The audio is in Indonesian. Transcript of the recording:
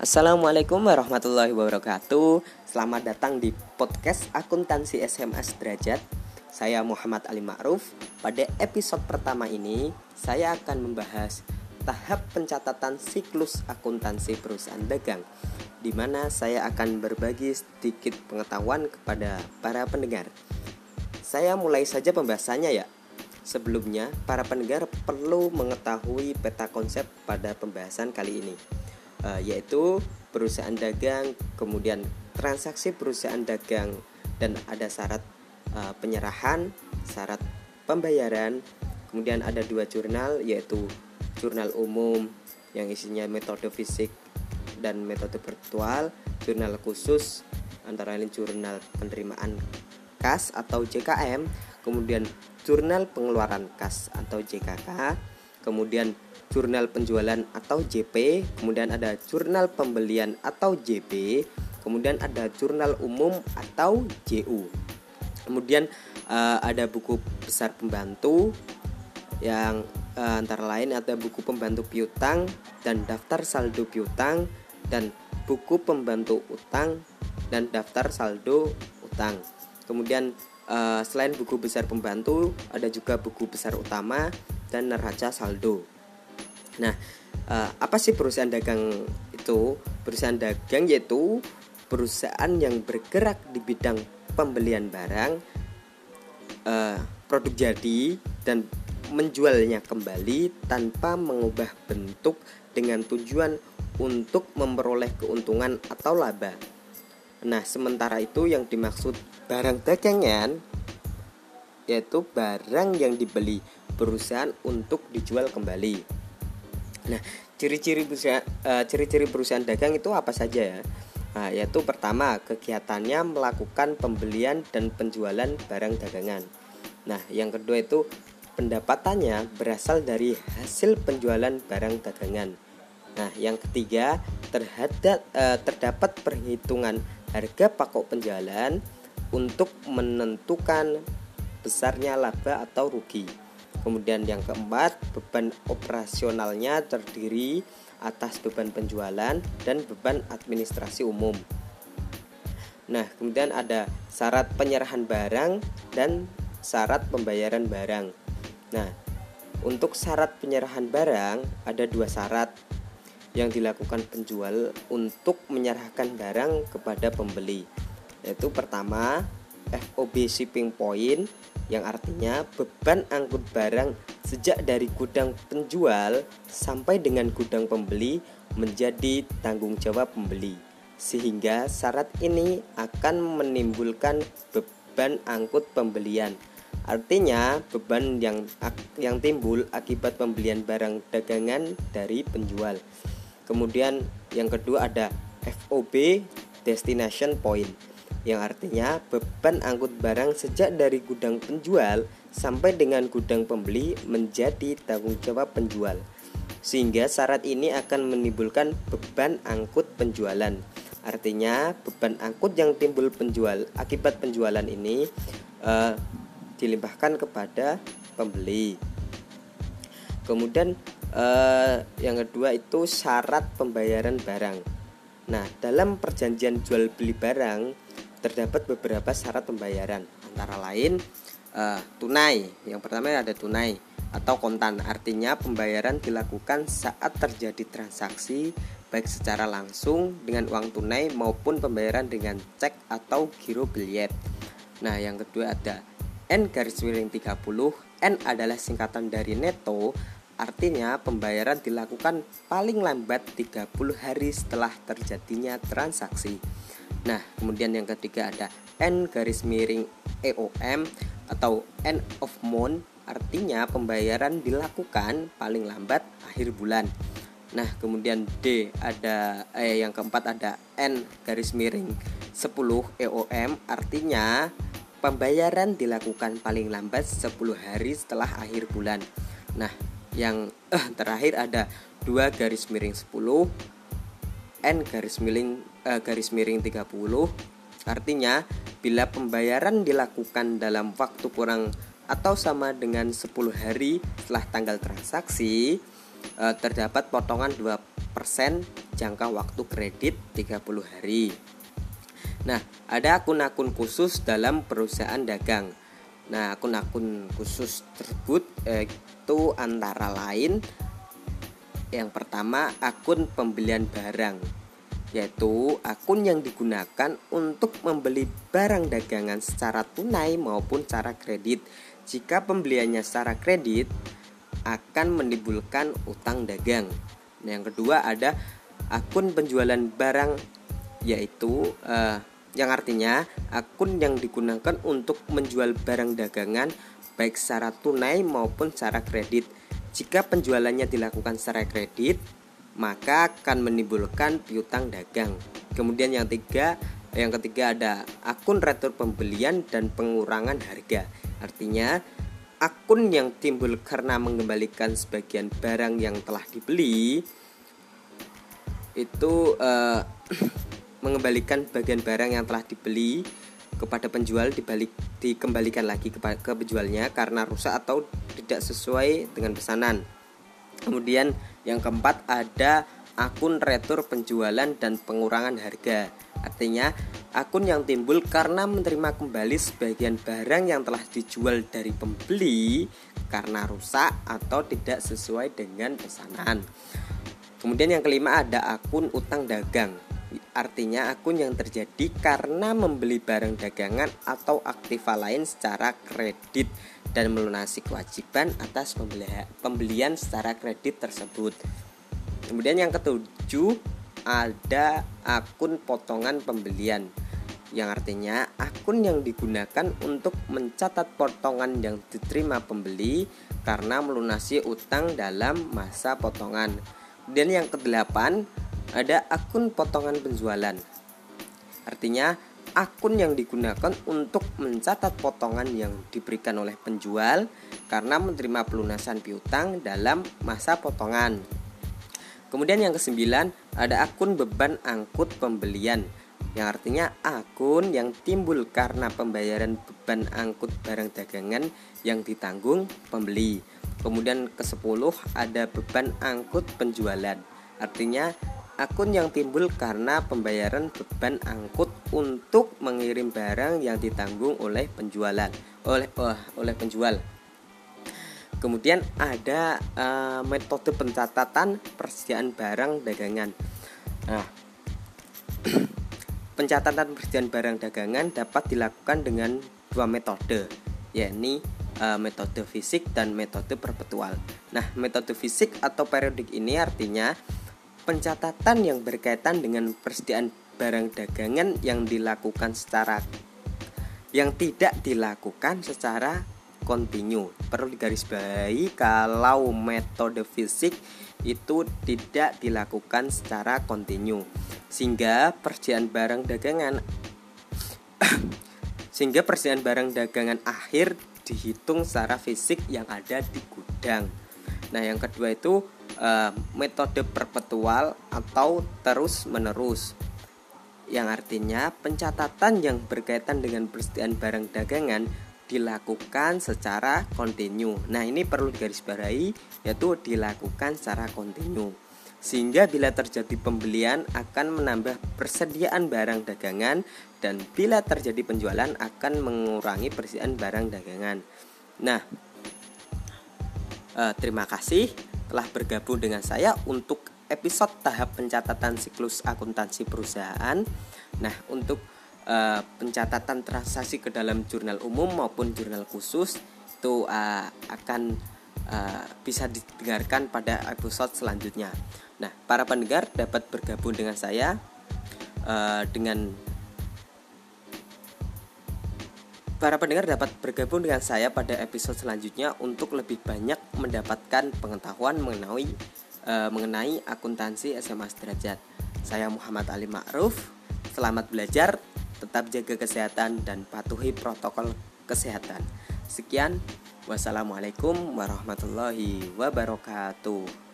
Assalamualaikum warahmatullahi wabarakatuh Selamat datang di podcast akuntansi SMS Derajat Saya Muhammad Ali Ma'ruf Pada episode pertama ini Saya akan membahas tahap pencatatan siklus akuntansi perusahaan dagang di mana saya akan berbagi sedikit pengetahuan kepada para pendengar. Saya mulai saja pembahasannya ya. Sebelumnya, para pendengar perlu mengetahui peta konsep pada pembahasan kali ini uh, yaitu perusahaan dagang, kemudian transaksi perusahaan dagang dan ada syarat uh, penyerahan, syarat pembayaran, kemudian ada dua jurnal yaitu jurnal umum yang isinya metode fisik dan metode virtual, jurnal khusus antara lain jurnal penerimaan kas atau JKM, kemudian jurnal pengeluaran kas atau JKK, kemudian jurnal penjualan atau JP, kemudian ada jurnal pembelian atau JP, kemudian ada jurnal umum atau JU. Kemudian uh, ada buku besar pembantu yang uh, antara lain ada buku pembantu piutang dan daftar saldo piutang dan buku pembantu utang dan daftar saldo utang. Kemudian uh, selain buku besar pembantu ada juga buku besar utama dan neraca saldo. Nah, uh, apa sih perusahaan dagang itu? Perusahaan dagang yaitu perusahaan yang bergerak di bidang pembelian barang, uh, produk jadi dan menjualnya kembali tanpa mengubah bentuk dengan tujuan untuk memperoleh keuntungan atau laba. Nah, sementara itu yang dimaksud barang dagangan yaitu barang yang dibeli perusahaan untuk dijual kembali. Nah, ciri-ciri perusahaan uh, ciri-ciri perusahaan dagang itu apa saja ya? Nah, yaitu pertama, kegiatannya melakukan pembelian dan penjualan barang dagangan. Nah, yang kedua itu pendapatannya berasal dari hasil penjualan barang dagangan. Nah, yang ketiga, terhadap uh, terdapat perhitungan harga pokok penjualan untuk menentukan besarnya laba atau rugi. Kemudian yang keempat, beban operasionalnya terdiri atas beban penjualan dan beban administrasi umum. Nah, kemudian ada syarat penyerahan barang dan syarat pembayaran barang. Nah, untuk syarat penyerahan barang ada dua syarat yang dilakukan penjual untuk menyerahkan barang kepada pembeli. Yaitu pertama, FOB shipping point yang artinya beban angkut barang sejak dari gudang penjual sampai dengan gudang pembeli menjadi tanggung jawab pembeli. Sehingga syarat ini akan menimbulkan beban angkut pembelian. Artinya beban yang yang timbul akibat pembelian barang dagangan dari penjual. Kemudian yang kedua ada FOB destination point yang artinya beban angkut barang sejak dari gudang penjual sampai dengan gudang pembeli menjadi tanggung jawab penjual. Sehingga syarat ini akan menimbulkan beban angkut penjualan. Artinya beban angkut yang timbul penjual akibat penjualan ini uh, dilimpahkan kepada pembeli. Kemudian uh, yang kedua itu syarat pembayaran barang. Nah, dalam perjanjian jual beli barang terdapat beberapa syarat pembayaran antara lain uh, tunai. Yang pertama ada tunai atau kontan. Artinya pembayaran dilakukan saat terjadi transaksi baik secara langsung dengan uang tunai maupun pembayaran dengan cek atau giro biliet. Nah, yang kedua ada N garis miring 30. N adalah singkatan dari neto Artinya pembayaran dilakukan paling lambat 30 hari setelah terjadinya transaksi. Nah, kemudian yang ketiga ada N garis miring EOM atau End of Month artinya pembayaran dilakukan paling lambat akhir bulan. Nah, kemudian D ada eh yang keempat ada N garis miring 10 EOM artinya pembayaran dilakukan paling lambat 10 hari setelah akhir bulan. Nah, yang eh, terakhir ada dua garis miring 10 N garis miring uh, garis miring 30 artinya bila pembayaran dilakukan dalam waktu kurang atau sama dengan 10 hari setelah tanggal transaksi uh, terdapat potongan 2 jangka waktu kredit 30 hari. Nah, ada akun-akun khusus dalam perusahaan dagang. Nah, akun-akun khusus tersebut eh, itu antara lain yang pertama akun pembelian barang yaitu akun yang digunakan untuk membeli barang dagangan secara tunai maupun secara kredit. Jika pembeliannya secara kredit akan menimbulkan utang dagang. Nah, yang kedua ada akun penjualan barang yaitu uh, yang artinya akun yang digunakan untuk menjual barang dagangan baik secara tunai maupun secara kredit. Jika penjualannya dilakukan secara kredit, maka akan menimbulkan piutang dagang. Kemudian yang ketiga, yang ketiga ada akun retur pembelian dan pengurangan harga. Artinya akun yang timbul karena mengembalikan sebagian barang yang telah dibeli itu uh, mengembalikan bagian barang yang telah dibeli kepada penjual dibalik dikembalikan lagi ke penjualnya karena rusak atau tidak sesuai dengan pesanan. Kemudian yang keempat ada akun retur penjualan dan pengurangan harga. Artinya akun yang timbul karena menerima kembali sebagian barang yang telah dijual dari pembeli karena rusak atau tidak sesuai dengan pesanan. Kemudian yang kelima ada akun utang dagang artinya akun yang terjadi karena membeli barang dagangan atau aktiva lain secara kredit dan melunasi kewajiban atas pembelian secara kredit tersebut. Kemudian yang ketujuh ada akun potongan pembelian yang artinya akun yang digunakan untuk mencatat potongan yang diterima pembeli karena melunasi utang dalam masa potongan. Dan yang kedelapan ada akun potongan penjualan. Artinya, akun yang digunakan untuk mencatat potongan yang diberikan oleh penjual karena menerima pelunasan piutang dalam masa potongan. Kemudian yang kesembilan, ada akun beban angkut pembelian yang artinya akun yang timbul karena pembayaran beban angkut barang dagangan yang ditanggung pembeli. Kemudian ke-10 ada beban angkut penjualan. Artinya akun yang timbul karena pembayaran beban angkut untuk mengirim barang yang ditanggung oleh penjualan oleh oh, oleh penjual. Kemudian ada uh, metode pencatatan persediaan barang dagangan. Nah, pencatatan persediaan barang dagangan dapat dilakukan dengan dua metode, yakni uh, metode fisik dan metode perpetual. Nah, metode fisik atau periodik ini artinya pencatatan yang berkaitan dengan persediaan barang dagangan yang dilakukan secara yang tidak dilakukan secara kontinu. Perlu digarisbawahi kalau metode fisik itu tidak dilakukan secara kontinu. Sehingga persediaan barang dagangan sehingga persediaan barang dagangan akhir dihitung secara fisik yang ada di gudang. Nah, yang kedua itu uh, metode perpetual atau terus menerus yang artinya pencatatan yang berkaitan dengan persediaan barang dagangan dilakukan secara kontinu. Nah, ini perlu digarisbawahi yaitu dilakukan secara kontinu. Sehingga bila terjadi pembelian akan menambah persediaan barang dagangan dan bila terjadi penjualan akan mengurangi persediaan barang dagangan. Nah, eh, terima kasih telah bergabung dengan saya untuk episode tahap pencatatan siklus akuntansi perusahaan. Nah, untuk uh, pencatatan transaksi ke dalam jurnal umum maupun jurnal khusus itu uh, akan uh, bisa didengarkan pada episode selanjutnya. Nah, para pendengar dapat bergabung dengan saya uh, dengan Para pendengar dapat bergabung dengan saya pada episode selanjutnya untuk lebih banyak mendapatkan pengetahuan mengenai uh, mengenai akuntansi SMA Sederajat. Saya Muhammad Ali Ma'ruf. Selamat belajar, tetap jaga kesehatan dan patuhi protokol kesehatan. Sekian, wassalamualaikum warahmatullahi wabarakatuh.